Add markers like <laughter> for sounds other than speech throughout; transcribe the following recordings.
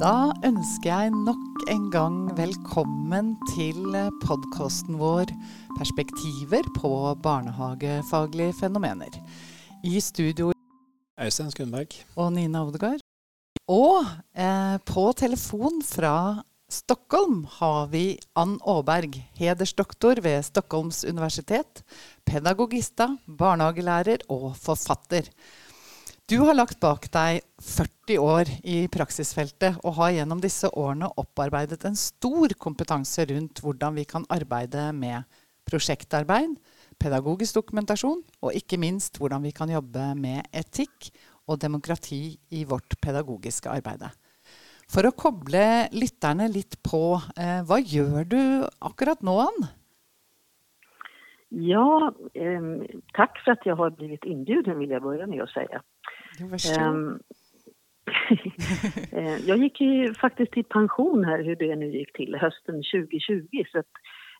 Da ønsker jeg nok en gang velkommen til podkasten vår 'Perspektiver på barnehagefaglige fenomener'. I studio Øystein Skundberg. og Nina Odegaard. Og eh, på telefon fra Stockholm har vi Ann Aaberg, hedersdoktor ved Stockholms universitet, pedagogista, barnehagelærer og forfatter. Du har lagt bak deg 40 år i praksisfeltet og har gjennom disse årene opparbeidet en stor kompetanse rundt hvordan vi kan arbeide med prosjektarbeid, pedagogisk dokumentasjon og ikke minst hvordan vi kan jobbe med etikk og demokrati i vårt pedagogiske arbete. For å koble lytterne litt på, eh, hva gjør du akkurat nå, Ann? Ja, eh, tack för att jag har blivit inbjuden vill jag börja med att säga. Jag, ehm, <laughs> eh, jag gick ju faktiskt i pension här, hur det nu gick till, hösten 2020. Så att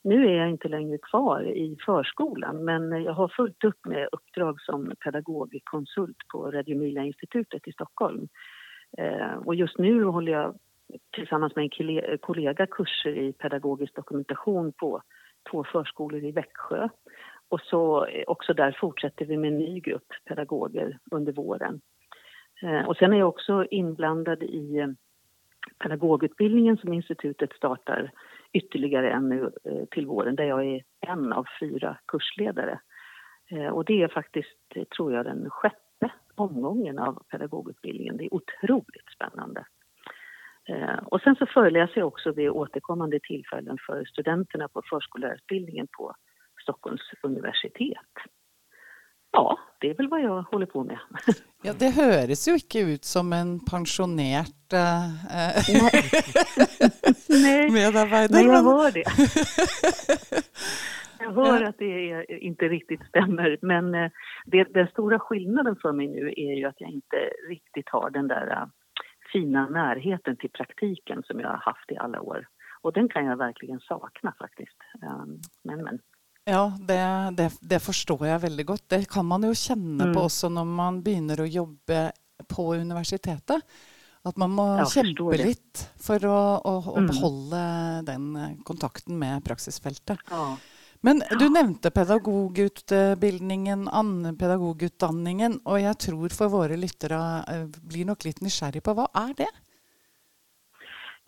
nu är jag inte längre kvar i förskolan men jag har fullt upp med uppdrag som pedagogkonsult på Radio Emilia institutet i Stockholm. Eh, och just nu håller jag tillsammans med en kollega kurser i pedagogisk dokumentation på två förskolor i Växjö. Och så eh, också där fortsätter vi med en ny grupp pedagoger under våren. Eh, och sen är jag också inblandad i eh, pedagogutbildningen som institutet startar ytterligare en nu till våren där jag är en av fyra kursledare. Och det är faktiskt, tror jag, den sjätte omgången av pedagogutbildningen. Det är otroligt spännande. Och sen så föreläser jag också vid återkommande tillfällen för studenterna på förskollärarutbildningen på Stockholms universitet. Ja, det är väl vad jag håller på med. <laughs> Ja, det høres jo ikke ut som en pensjonert eh, Nej, <laughs> medarbeider. Nej, jag hör det. <laughs> Jag hör att det inte riktigt stämmer, men eh, det, den stora skillnaden för mig nu är ju att jag inte riktigt har den där eh, fina närheten till praktiken som jag har haft i alla år. Och den kan jag verkligen sakna faktiskt. Men, men. Ja, det, det, det forstår jeg veldig godt. Det kan man kjenne på Mm. også når man begynner å jobbe på universitetet. At man må Ja, kjempe forstår det. litt for å, å, å Mm. beholde den kontakten med praksisfeltet. Ja. Men du nevnte pedagogutbildningen, annen pedagogutdanningen, og jeg tror for våre lyttere eh, blir nok litt nysgjerrig på hva er det?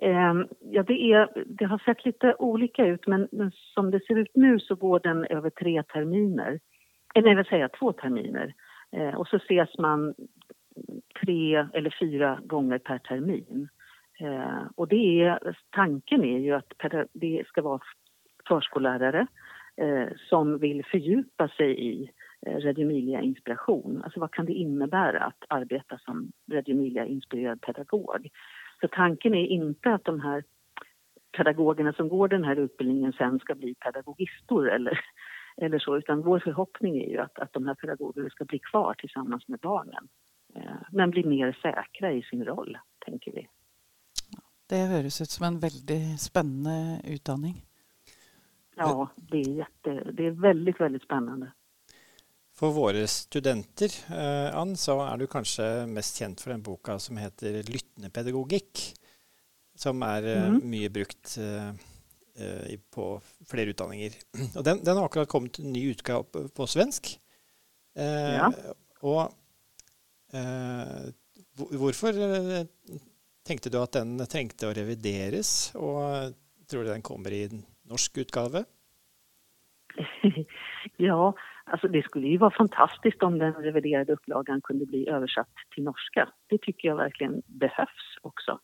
Ehm, ja, det, är, det har sett lite olika ut, men, men som det ser ut nu så går den över tre terminer. Eh, eller jag vill säga två terminer. Eh, och så ses man tre eller fyra gånger per termin. Eh, och det är, tanken är ju att det ska vara förskollärare eh, som vill fördjupa sig i eh, Radio Emilia-inspiration. Alltså vad kan det innebära att arbeta som Reggio Emilia-inspirerad pedagog? Så tanken är inte att de här pedagogerna som går den här utbildningen sen ska bli pedagogistor eller, eller så, utan vår förhoppning är ju att, att de här pedagogerna ska bli kvar tillsammans med barnen. Eh, Men bli mer säkra i sin roll, tänker vi. Det høres ut som en veldig spennende utdanning. Ja, det är, jätte, det är väldigt, väldigt spännande. For våre studenter, eh, Ann, så er du kanskje mest kjent for den boka som heter 'Lyttende pedagogikk', som er Mhm. mye brukt eh, på flere utdanninger. Og den, den har akkurat kommet ny utgave på, svensk. Ja. Og hvor- hvorfor tenkte du at den trengte å revideres, og tror du den kommer i norsk utgave? <laughs> ja, alltså det skulle ju vara fantastiskt om den reviderade upplagan kunde bli översatt till norska. Det tycker jag verkligen behövs också.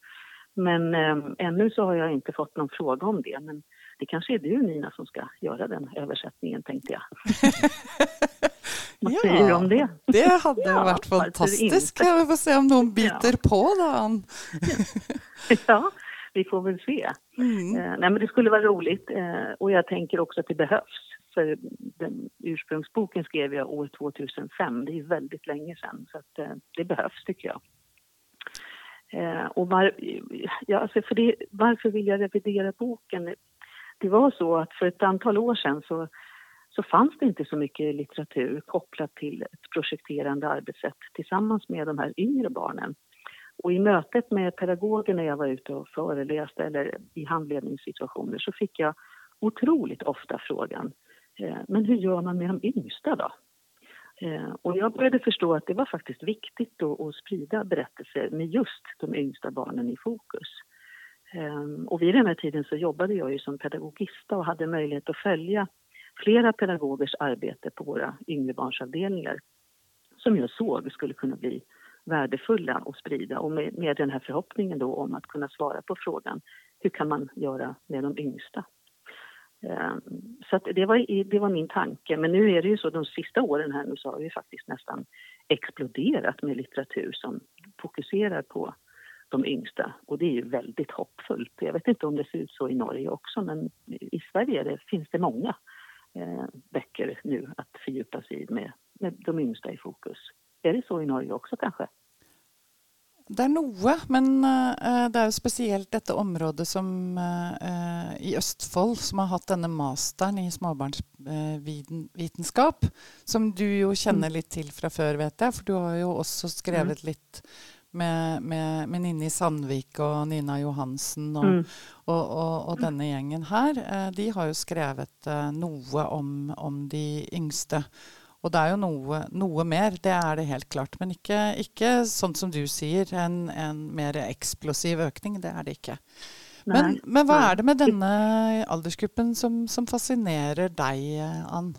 Men eh, ännu så har jag inte fått någon fråga om det. Men det kanske är du Nina som ska göra den översättningen tänkte jag. <laughs> Vad säger du om det? Det hadde Ja, vært varför fantastisk. inte? Vi får se om noen biter på, da. Ann. <laughs> ja, vi får väl se. Mm. Eh, nej, men det skulle vara roligt eh, och jag tänker också att det behövs. För den ursprungsboken skrev jag år 2005, det är väldigt länge sedan. Så att, eh, det behövs tycker jag. Eh, och var, ja, alltså för det, varför vill jag revidera boken? Det var så att för ett antal år sedan så, så fanns det inte så mycket litteratur kopplat till ett projekterande arbetssätt tillsammans med de här yngre barnen. Och i mötet med pedagoger när jag var ute och föreläste eller i handledningssituationer så fick jag otroligt ofta frågan Eh, men hur gör man med de yngsta då? Eh, och jag började förstå att det var faktiskt viktigt att sprida berättelser med just de yngsta barnen i fokus. Eh, och vid den här tiden så jobbade jag ju som pedagogista och hade möjlighet att följa flera pedagogers arbete på våra yngrebarnsavdelningar som jag såg skulle kunna bli värdefulla att sprida och med, med den här förhoppningen då om att kunna svara på frågan hur kan man göra med de yngsta? Ehm, så det, var, det var min tanke. Men nu är det ju så de sista åren här nu så har vi faktiskt nästan exploderat med litteratur som fokuserar på de yngsta. Och det är ju väldigt hoppfullt. Jag vet inte om det ser ut så i Norge också men i Sverige det, finns det många eh, böcker nu att fördjupa sig i med, med de yngsta i fokus. Är det så i Norge också kanske? Det er noe, men uh, det er jo spesielt dette området som uh, i Østfold, som har hatt denne masteren i småbarnsvitenskap, uh, som du jo kjenner mm. litt til fra før, vet jeg. For du har jo også skrevet mm. litt med, med, med Ninni Sandvik og Nina Johansen og, mm. og, og, og denne gjengen her. de har jo skrevet noe om, om de yngste. Og det er jo noe, noe, mer, det er det helt klart. Men ikke, ikke sånn som du sier, en, en, mer eksplosiv økning. Det er det ikke. Men, men hva er det med denne aldersgruppen som, som fascinerer deg, Ann?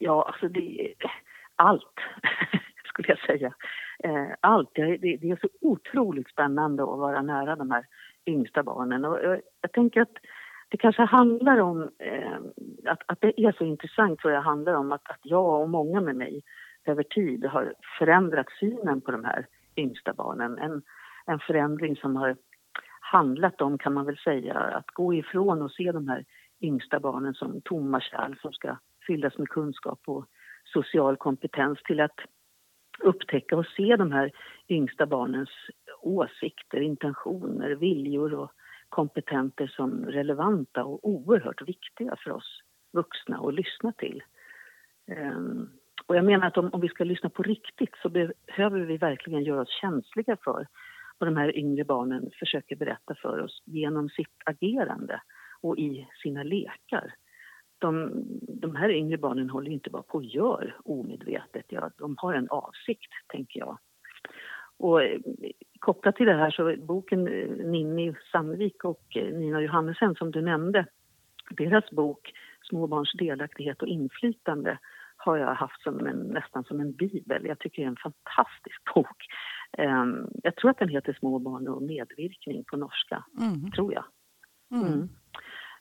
Ja, alltså det allt, <laughs> skulle jag säga. Eh, allt. Det, det, är så otroligt spännande att vara nära de här yngsta barnen. Och jag, jag tänker att det kanske handlar om eh, att, att det är så intressant tror jag handlar om att, att jag och många med mig över tid har förändrat synen på de här yngsta barnen. En, en förändring som har handlat om, kan man väl säga, att gå ifrån och se de här yngsta barnen som tomma kärl som ska fyllas med kunskap och social kompetens till att upptäcka och se de här yngsta barnens åsikter, intentioner, viljor och kompetenter som relevanta och oerhört viktiga för oss vuxna att lyssna till. Ehm, och jag menar att om, om, vi ska lyssna på riktigt så behöver vi verkligen göra oss känsliga för vad de här yngre barnen försöker berätta för oss genom sitt agerande och i sina lekar. De, de här yngre barnen håller inte bara på och gör omedvetet, ja, de har en avsikt, tänker jag. Och eh, kopplat till det här så boken eh, Ninni Sandvik och eh, Nina Johannesen som du nämnde, deras bok Småbarns delaktighet och inflytande har jag haft som en, nästan som en bibel. Jag tycker det är en fantastisk <laughs> bok. Um, jag tror att den heter Småbarn och medvirkning på norska, mm. tror jag. Mm.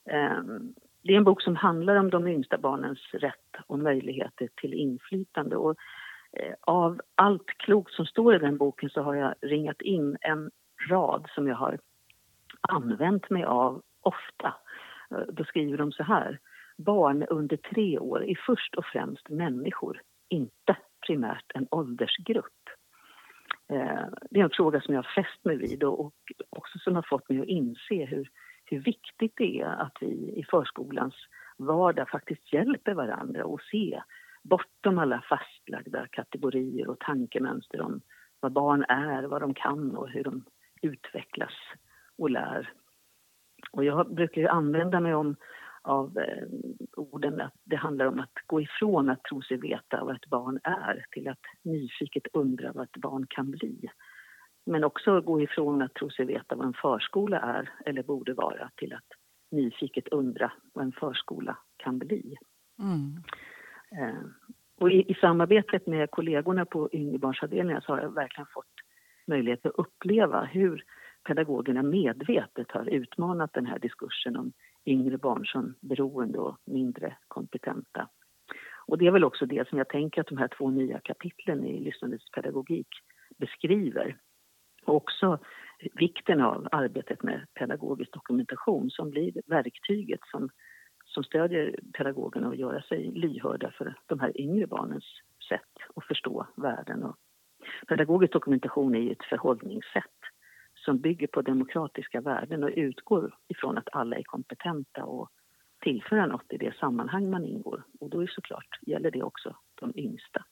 Mm. Um, det är en bok som handlar om de yngsta barnens rätt och möjligheter till inflytande. Och Eh, av allt klokt som står i den boken så har jag ringat in en rad som jag har använt mig av ofta. Eh, då skriver de så här. Barn under tre år är först och främst människor, inte primärt en åldersgrupp. Eh, det är en fråga som jag har fäst mig vid och också som har fått mig att inse hur, hur viktigt det är att vi i förskolans vardag faktiskt hjälper varandra och se bortom alla fastlagda kategorier och tankemönster om vad barn är, vad de kan och hur de utvecklas och lär. Och jag brukar ju använda mig om, av eh, orden att det handlar om att gå ifrån att tro sig veta vad ett barn är till att nyfiket undra vad ett barn kan bli. Men också gå ifrån att tro sig veta vad en förskola är eller borde vara till att nyfiket undra vad en förskola kan bli. Mm. Eh, och i, i, samarbetet med kollegorna på yngrebarnsavdelningen så har jag verkligen fått möjlighet att uppleva hur pedagogerna medvetet har utmanat den här diskursen om yngre barn som beroende och mindre kompetenta. Och det är väl också det som jag tänker att de här två nya kapitlen i lyssnandets pedagogik beskriver. Och också vikten av arbetet med pedagogisk dokumentation som blir verktyget som som stödjer pedagogerna att göra sig lyhörda för de här yngre barnens sätt att förstå världen. Och pedagogisk dokumentation är ju ett förhållningssätt som bygger på demokratiska värden och utgår ifrån att alla är kompetenta och tillföra något i det sammanhang man ingår. Och då är såklart gäller det också de yngsta.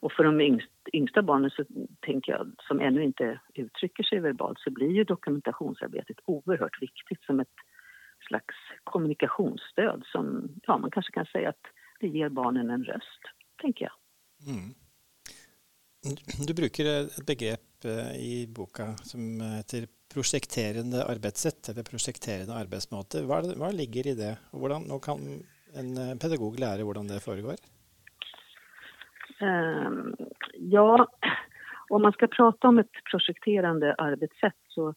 Och för de yngsta barnen så tänker jag, som ännu inte uttrycker sig verbalt så blir ju dokumentationsarbetet oerhört viktigt som ett slags kommunikationsstöd som ja, man kanske kan säga att det ger barnen en röst, tänker jag. Mm. Du brukar ett begrepp eh, i boka som heter prosjekterende arbetssätt eller prosjekterende arbetsmåte. Vad, vad ligger i det? Och hvordan, kan en pedagog lära hur det föregår? Um, ja, om man ska prata om ett projekterande arbetssätt så,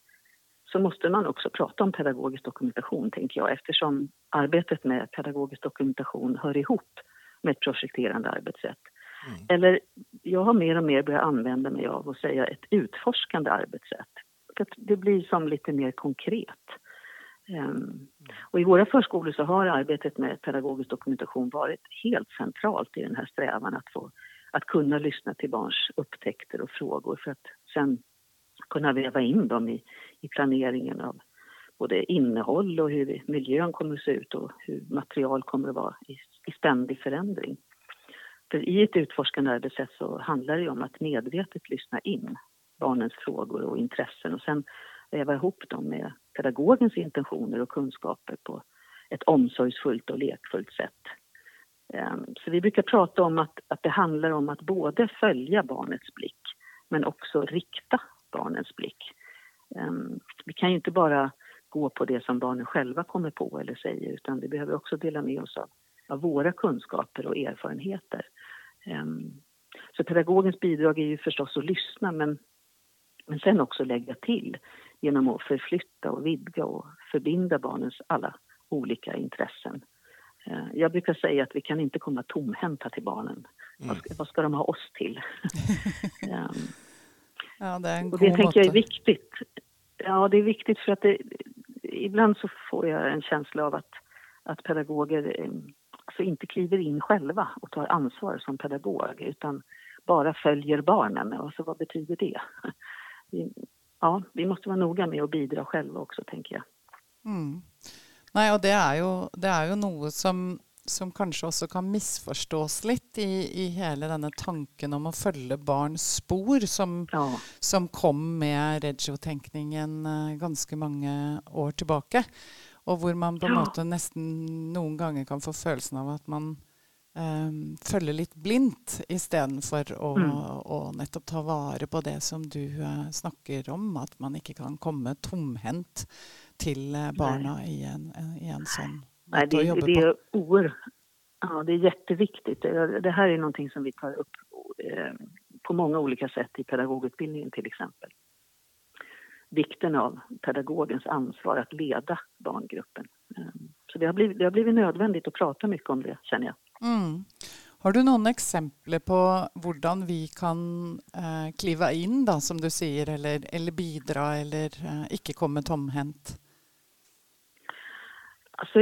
så måste man också prata om pedagogisk dokumentation, tänker jag, eftersom arbetet med pedagogisk dokumentation hör ihop med ett projekterande arbetssätt. Mm. Eller jag har mer och mer börjat använda mig av att säga ett utforskande arbetssätt. Det blir som lite mer konkret. Um, och I våra förskolor så har arbetet med pedagogisk dokumentation varit helt centralt i den här strävan att, få, att kunna lyssna till barns upptäckter och frågor för att sen kunna väva in dem i, i planeringen av både innehåll och hur miljön kommer att se ut och hur material kommer att vara i, i ständig förändring. För i ett utforskande arbetssätt så handlar det om att medvetet lyssna in barnens frågor och intressen och sen väva ihop dem med pedagogens intentioner och kunskaper på ett omsorgsfullt och lekfullt sätt. Ehm, så vi brukar prata om att, att det handlar om att både följa barnets blick men också rikta barnens blick. Ehm, vi kan ju inte bara gå på det som barnen själva kommer på eller säger utan vi behöver också dela med oss av, av våra kunskaper och erfarenheter. Ehm, så pedagogens bidrag är ju förstås att lyssna men, men sen också lägga till genom att förflytta och vidga och förbinda barnens alla olika intressen. Ehm, jag brukar säga att vi kan inte komma tomhänta till barnen. Mm. Vad, ska, vad, ska, de ha oss till? <laughs> Ja, det och det tänker jag är viktigt. Ja, det är viktigt för att det, ibland så får jag en känsla av att, att pedagoger alltså inte kliver in själva och tar ansvar som pedagog utan bara följer barnen. Alltså, vad betyder det? Ja, vi måste vara noga med att bidra själva också, tänker jag. Mm. Nej, och det är ju, det är ju något som, som kanske också kan missförstås lite i, i hela den tanken om att följa barns spår som, ja. som kom med regiotänkningen eh, ganska många år tillbaka. Och hvor man på ja. måte nesten noen ganger kan få følelsen av at man um, følger litt blindt istedenfor å, mm. å nettopp ta vare på det som du uh, snakker om. At man ikke kan komme tomhendt till uh, barna i en, i en sån Nej, det, det, det är oer, ja, det är jätteviktigt. Det här är någonting som vi tar upp eh, på många olika sätt i pedagogutbildningen till exempel vikten av pedagogens ansvar att leda barngruppen. Ehm, så det har blivit, det har blivit nödvändigt att prata mycket om det, känner jag. Mm. Har du några exempel på hur vi kan eh, kliva in, då, som du säger, eller, eller bidra eller eh, inte komma tomhänt? Alltså,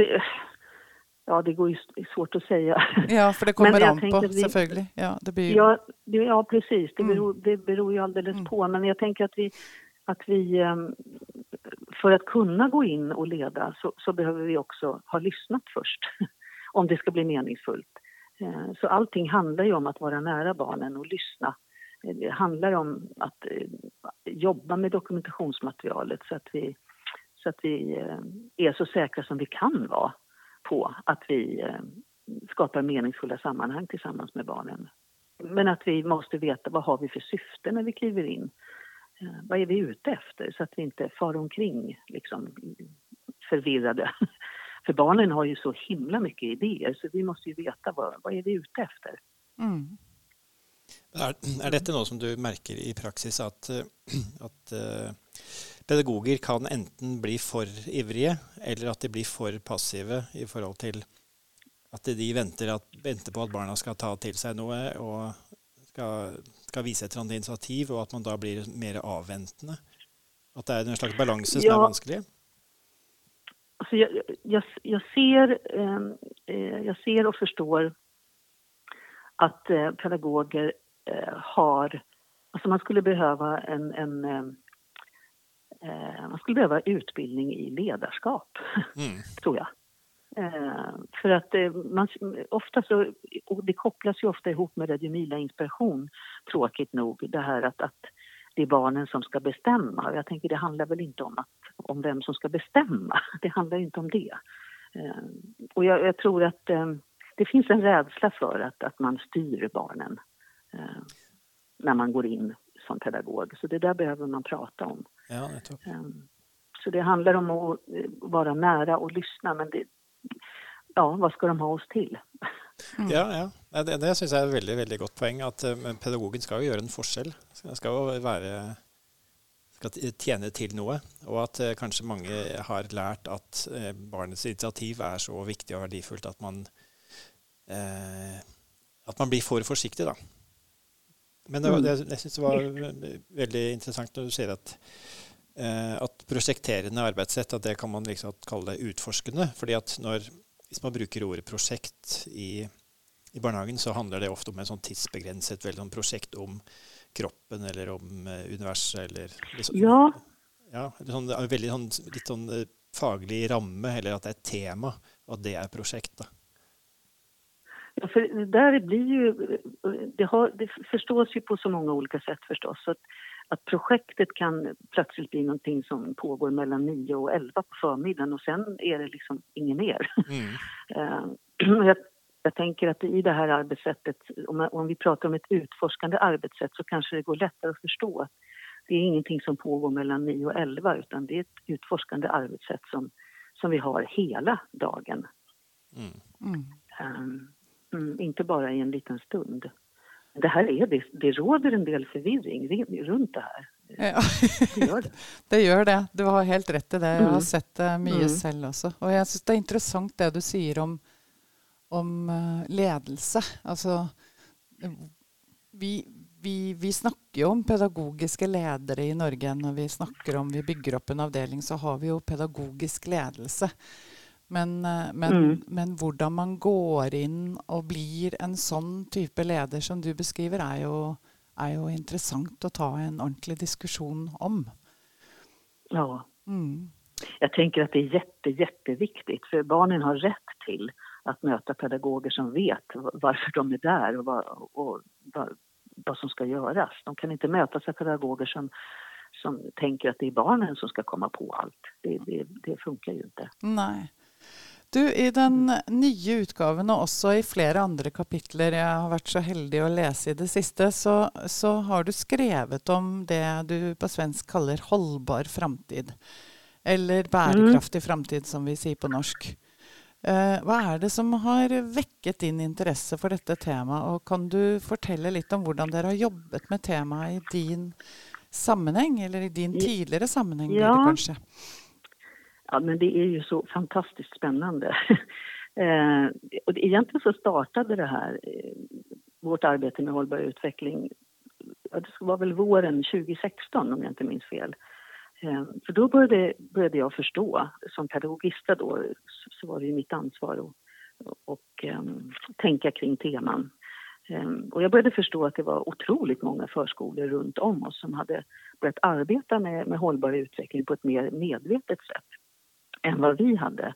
ja, det går ju svårt att säga. Ja, för det <laughs> kommer an på, vi, Ja, det blir ju... ja, ja, precis. Det beror, mm. det beror ju alldeles mm. på. Men jag tänker att vi, att vi, ehm, för att kunna gå in och leda så, så, behöver vi också ha lyssnat först, <laughs> om det ska bli meningsfullt. Eh, så allting handlar ju om att vara nära barnen och lyssna. Eh, det handlar om att eh, jobba med dokumentationsmaterialet så att vi, så att vi är så säkra som vi kan vara på att vi skapar meningsfulla sammanhang tillsammans med barnen. Men att vi måste veta vad har vi för syfte när vi kliver in Eh, vad är vi ute efter så att vi inte far omkring liksom, förvirrade. <laughs> För barnen har ju så himla mycket idéer så vi måste ju veta vad, vad är vi ute efter. Mm. Är, är detta något som du märker i praxis att, eh, att uh, pedagoger kan enten bli för ivriga eller att de blir för passiva i förhållande till att de väntar, att, väntar på att barnen ska ta till sig något och ska, ska visa ett sånt initiativ och att man då blir mer avväntande? Att det är en slags balans som ja. är vansklig? Alltså jag, jag, jag, ser, ehm, eh, jag ser och förstår att eh, pedagoger eh, har... Alltså man skulle behöva en, en ehm, eh, man skulle behöva utbildning i ledarskap, mm. <laughs> tror jag. Eh, för att eh, man, ofta så, och det kopplas ju ofta ihop med Radiomila inspiration, tråkigt nog, det här att, att det är barnen som ska bestämma. Jag tänker det handlar väl inte om, att, om vem som ska bestämma, <laughs> det handlar inte om det. Eh, och jag, jag tror att eh, det finns en rädsla för att, att man styr barnen eh, när man går in som pedagog. Så det där behöver man prata om. Ja, så det handlar om att vara nära och lyssna, men det, ja, vad ska de ha oss till? <laughs> Mm. Ja, ja. Det, det syns jeg er et veldig, veldig godt poeng. At pedagogen skal jo gjøre en forskjell. Skal jo være skal tjene til noe. Og at eh, kanskje mange har lært at eh, barnets initiativ er så viktig og verdifullt at man, eh, at man blir for forsiktig, da. Men det, det, jeg syns det var veldig interessant når du sier at, eh, at prosjekterende arbeidssett at det kan man liksom kalle det utforskende. fordi at når, Hvis man bruker ordet prosjekt i, i barnehagen, så handler det ofte om en sånn tidsbegrenset veldig sånn prosjekt om kroppen eller om eh, universet eller liksom, Ja. ja sånn, veldig sånn, litt sånn eh, faglig ramme, eller att det är ett tema, och att det är projekt. Då. Ja, för där blir ju, det, har, det förstås ju på så många olika sätt förstås. Så att, projektet kan plötsligt bli någonting som pågår mellan 9 och 11 på förmiddagen och sen är det liksom inget mer. Mm. Uh, <laughs> <clears throat> jag, jag tänker att i det här arbetssättet, om, om vi pratar om ett utforskande arbetssätt så kanske det går lättare att förstå att det är ingenting som pågår mellan 9 och 11 utan det är ett utforskande arbetssätt som, som vi har hela dagen. Mm. Um, mm, inte bara i en liten stund. Det här är det, det råder en del förvirring runt det här. Ja. Det gör det. <laughs> det gör det. Du har helt rätt i det. Jag har mm. sett det mycket mm. själv också. Och jag syns det är intressant det du säger om om eh, ledelse. Altså vi, vi, vi, snakker jo om pedagogiske ledere i Norge. Når vi snakker om vi bygger opp en avdeling, så har vi jo pedagogisk ledelse. Men, eh, men, mm. men hvordan man går inn og blir en sånn type leder som du beskriver, er jo, er jo interessant å ta en ordentlig diskusjon om. Ja. Mm. Jag tänker att det är jätte, jätteviktigt, för barnen har rätt till att möta pedagoger som vet varför de är där och vad, och vad, vad som ska göras. De kan inte mötas av pedagoger som, som tänker att det är barnen som ska komma på allt. Det, det, det funkar ju inte. Nej. Du, I den nye utgaven og også i flere andre kapitler jeg har vært så heldig å lese i det siste, så, så har du skrevet om det du på svensk kaller holdbar framtid. Eller bærekraftig mm. framtid, som vi sier på norsk. Eh, hva er det som har vekket din interesse for dette temaet, og kan du fortelle litt om hvordan dere har jobbet med temaet i din sammenheng, eller i din tidligere sammenheng, ja. kanskje? Ja, men det är ju så fantastiskt spännande. <laughs> eh, och egentligen så startade det här, eh, vårt arbete med hållbar utveckling, ja, det var väl våren 2016 om jag inte minns fel. Eh, för då började, började jag förstå, som pedagogista då, så var det ju mitt ansvar att och, ehm, tänka kring teman. Ehm, och jag började förstå att det var otroligt många förskolor runt om oss som hade börjat arbeta med, med hållbar utveckling på ett mer medvetet sätt än vad vi hade.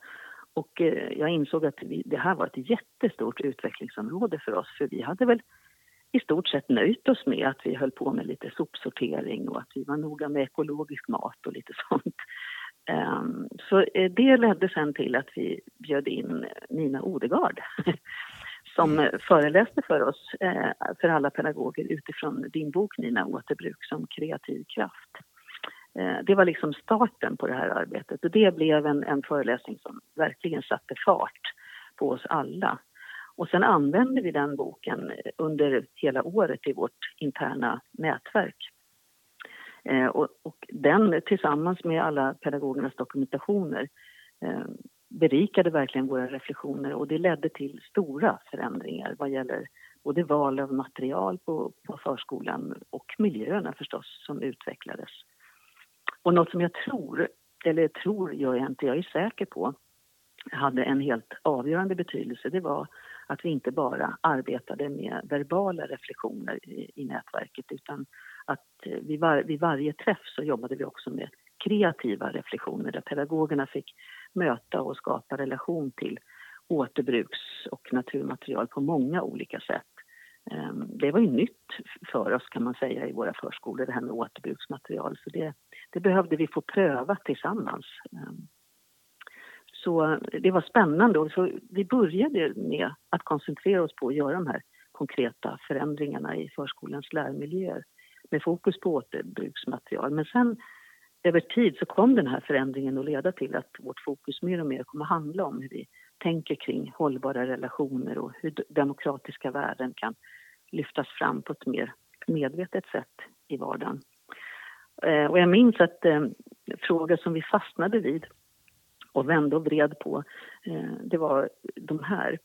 Och eh, jag insåg att vi, det här var ett jättestort utvecklingsområde för oss för vi hade väl i stort sett nöjt oss med att vi höll på med lite sopsortering och att vi var noga med ekologisk mat och lite <laughs> sånt. Um, så eh, det ledde sen till att vi bjöd in Nina Odegard <laughs> som föreläste för oss, eh, för alla pedagoger utifrån din bok Nina, Återbruk som kreativ kraft. Eh, det var liksom starten på det här arbetet och det blev en, en föreläsning som verkligen satte fart på oss alla. Och sen använde vi den boken under hela året i vårt interna nätverk. Eh, och, och, den tillsammans med alla pedagogernas dokumentationer eh, berikade verkligen våra reflektioner och det ledde till stora förändringar vad gäller både val av material på, på förskolan och miljöerna förstås som utvecklades. Och något som jag tror, eller tror gör jag inte, jag är säker på, hade en helt avgörande betydelse, det var att vi inte bara arbetade med verbala reflektioner i, i nätverket utan att eh, vid, var, vid varje träff så jobbade vi också med kreativa reflektioner där pedagogerna fick möta och skapa relation till återbruks och naturmaterial på många olika sätt. Ehm, det var ju nytt för oss kan man säga i våra förskolor det här med återbruksmaterial så det, det behövde vi få pröva tillsammans. Ehm, så det var spännande så vi började med att koncentrera oss på att göra de här konkreta förändringarna i förskolans lärmiljöer med fokus på återbruksmaterial. Men sen över tid så kom den här förändringen att leda till att vårt fokus mer och mer kommer handla om hur vi tänker kring hållbara relationer och hur demokratiska värden kan lyftas fram på ett mer medvetet sätt i vardagen. Eh, och jag minns att eh, frågor som vi fastnade vid och vände och vred på, eh, det var de här.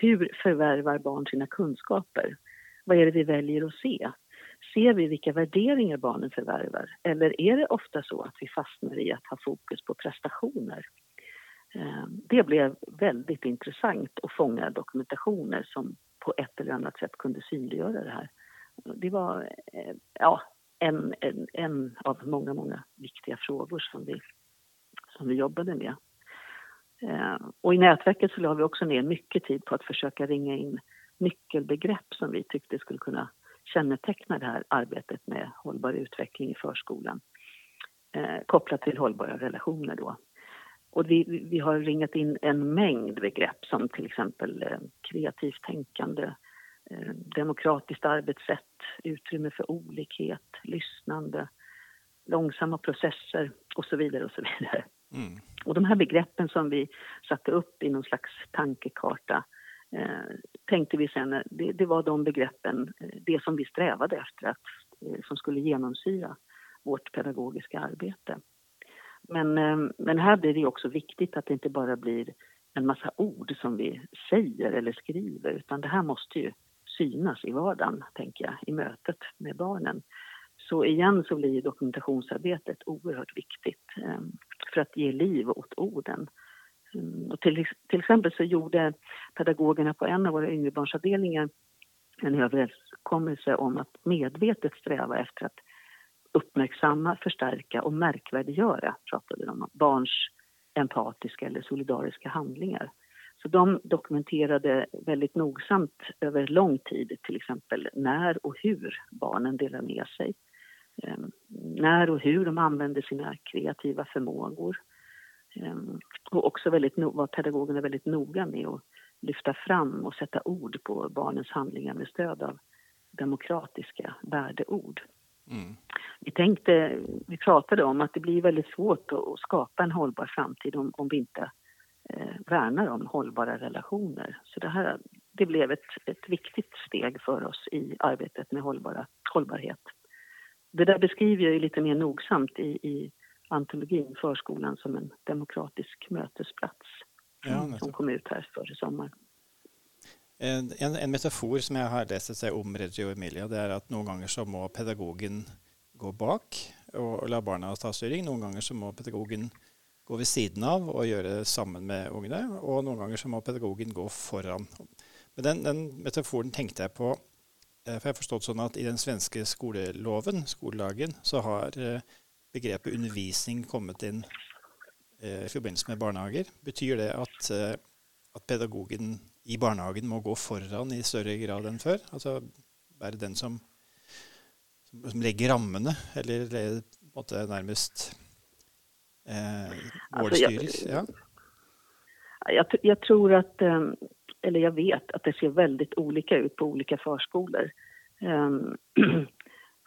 Hur förvärvar barn sina kunskaper? Vad är det vi väljer att se? Ser vi vilka värderingar barnen förvärvar? Eller är det ofta så att vi fastnar i att ha fokus på prestationer? Eh, det blev väldigt intressant att fånga dokumentationer som på ett eller annat sätt kunde synliggöra det här. Det var eh, ja, en, en, en av många, många viktiga frågor som vi, som vi jobbade med. Eh, och i nätverket så la vi också ner mycket tid på att försöka ringa in nyckelbegrepp som vi tyckte skulle kunna känneteckna det här arbetet med hållbar utveckling i förskolan eh, kopplat till hållbara relationer då. Och vi, vi har ringat in en mängd begrepp som till exempel eh, kreativt tänkande, eh, demokratiskt arbetssätt, utrymme för olikhet, lyssnande, långsamma processer och så vidare och så vidare. Mm. Och de här begreppen som vi satte upp i någon slags tankekarta eh, tänkte vi sen, det, det, var de begreppen, eh, det som vi strävade efter att, eh, som skulle genomsyra vårt pedagogiska arbete. Men, eh, men här blir det också viktigt att det inte bara blir en massa ord som vi säger eller skriver utan det här måste ju synas i vardagen, tänker jag, i mötet med barnen. Så igen så blir dokumentationsarbetet oerhört viktigt ehm, för att ge liv åt orden. Mm, och till, till exempel så gjorde pedagogerna på en av våra yngrebarnsavdelningar en överenskommelse om att medvetet sträva efter att uppmärksamma, förstärka och märkvärdiggöra, pratade de om, barns empatiska eller solidariska handlingar. Så de dokumenterade väldigt nogsamt över lång tid till exempel när och hur barnen delar med sig. Ehm, när och hur de använder sina kreativa förmågor. Ehm, och också väldigt, var pedagogerna väldigt noga med att lyfta fram och sätta ord på barnens handlingar med stöd av demokratiska värdeord. Mm. Vi tänkte, vi pratade om att det blir väldigt svårt att skapa en hållbar framtid om, om vi inte värnar om hållbara relationer. Så det här det blev ett, ett viktigt steg för oss i arbetet med hållbara, hållbarhet. Det där beskriver jag lite mer nogsamt i, i antologin Förskolan som en demokratisk mötesplats ja, som kom ut här före sommaren. En, en, metafor som jeg har seg om Reggio Emilia, det er at noen ganger så må pedagogen gå bak og, og la barna ta styring. Noen ganger så må pedagogen gå ved siden av og gjøre det sammen med ungene. Og noen ganger så må pedagogen gå foran. Men den, den metaforen tenkte jeg på, eh, for jeg har forstått sånn at i den svenske skoleloven, skolelagen, så har eh, begrepet undervisning kommet inn eh, i forbindelse med barnehager. Betyr det at, at pedagogen i barnehagen må gå foran i større grad enn før? Altså være den som, som, som legger rammene, eller på en måte nærmest eh, målstyrer? Alltså jag, ja. jag, jag, tror att, eh, eller jag vet att det ser väldigt olika ut på olika förskolor. Um, <clears throat>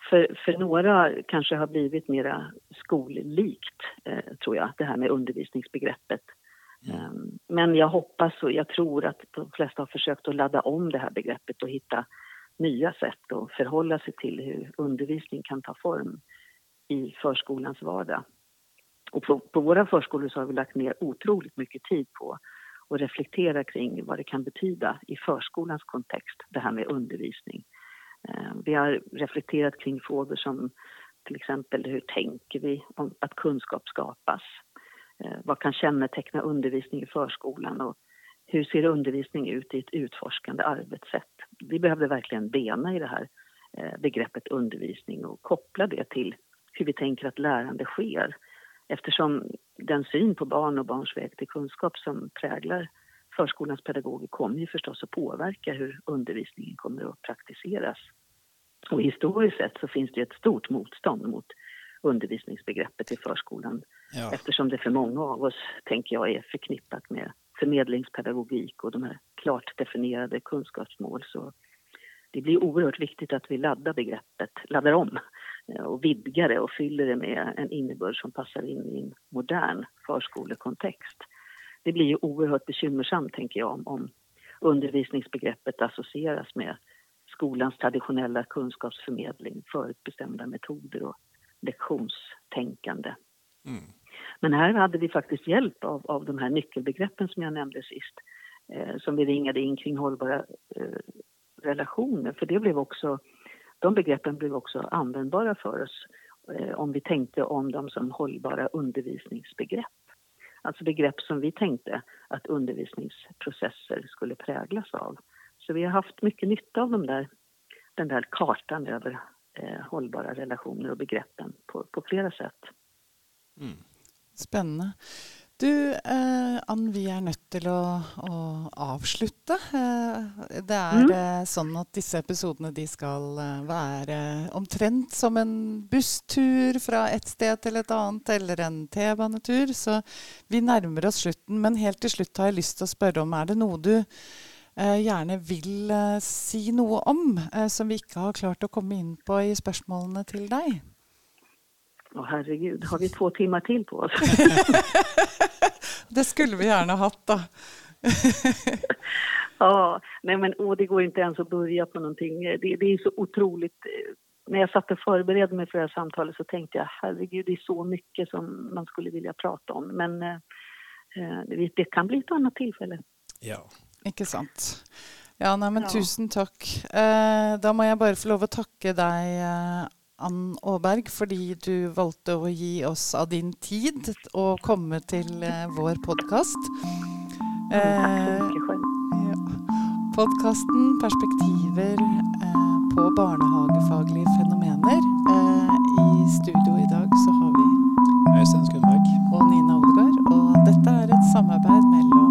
för, för några kanske har blivit mera skollikt, eh, tror jag, det här med undervisningsbegreppet. Mm. Men jag hoppas och jag tror att de flesta har försökt att ladda om det här begreppet och hitta nya sätt att förhålla sig till hur undervisning kan ta form i förskolans vardag. Och på, på våra förskolor så har vi lagt ner otroligt mycket tid på att reflektera kring vad det kan betyda i förskolans kontext, det här med undervisning. Eh, vi har reflekterat kring frågor som till exempel hur tänker vi om att kunskap skapas? Eh, vad kan känneteckna undervisning i förskolan och hur ser undervisning ut i ett utforskande arbetssätt? Vi behövde verkligen bena i det här eh, begreppet undervisning och koppla det till hur vi tänker att lärande sker eftersom den syn på barn och barns väg till kunskap som präglar förskolans pedagoger kommer ju förstås att påverka hur undervisningen kommer att praktiseras. Och historiskt sett så finns det ett stort motstånd mot undervisningsbegreppet i förskolan ja. eftersom det för många av oss, tänker jag, är förknippat med förmedlingspedagogik och de här klart definierade kunskapsmål. Så det blir oerhört viktigt att vi laddar begreppet, laddar om och vidgar det och fyller det med en innebörd som passar in i en modern förskolekontext. Det blir ju oerhört bekymmersamt, tänker jag, om undervisningsbegreppet associeras med skolans traditionella kunskapsförmedling, förutbestämda metoder och lektionstänkande. Mm. Men här hade vi faktiskt hjälp av, av de här nyckelbegreppen som jag nämnde sist, eh, som vi ringade in kring hållbara eh, relationer, för det blev också, de begreppen blev också användbara för oss eh, om vi tänkte om dem som hållbara undervisningsbegrepp. Alltså begrepp som vi tänkte att undervisningsprocesser skulle präglas av. Så vi har haft mycket nytta av de där, den där kartan över eh, hållbara relationer och begreppen på, på flera sätt. Mm. Spännande. Du, eh, Ann, vi er nødt til å, å avslutte. Eh, det er mm. eh, sånn at disse episodene de skal eh, være omtrent som en busstur fra et sted til et annet, eller en T-banetur. Så vi nærmer oss slutten. Men helt til slutt har jeg lyst til å spørre om er det noe du eh, gjerne vil si noe om, som vi ikke har klart å komme inn på i spørsmålene til deg? Åh herregud, har vi två timmar till på oss? <laughs> det skulle vi gärna haft då. <laughs> ja, nej men åh, det går inte ens att börja på någonting. Det, det är så otroligt. När jag satt och förberedde mig för det här samtalet så tänkte jag herregud, det är så mycket som man skulle vilja prata om. Men eh, det, det kan bli ett annat tillfälle. Ja. Ikke sant. Ja, nei, men ja. tusen takk. Eh, da må jeg bare få lov å takke deg, eh, Ann Aaberg, fordi du valgte å gi oss av din tid og komme til eh, vår podkast. Eh, Podkasten 'Perspektiver eh, på barnehagefaglige fenomener'. Eh, I studio i dag så har vi Øystein Skundberg og Nina Odegaard. Og dette er et samarbeid mellom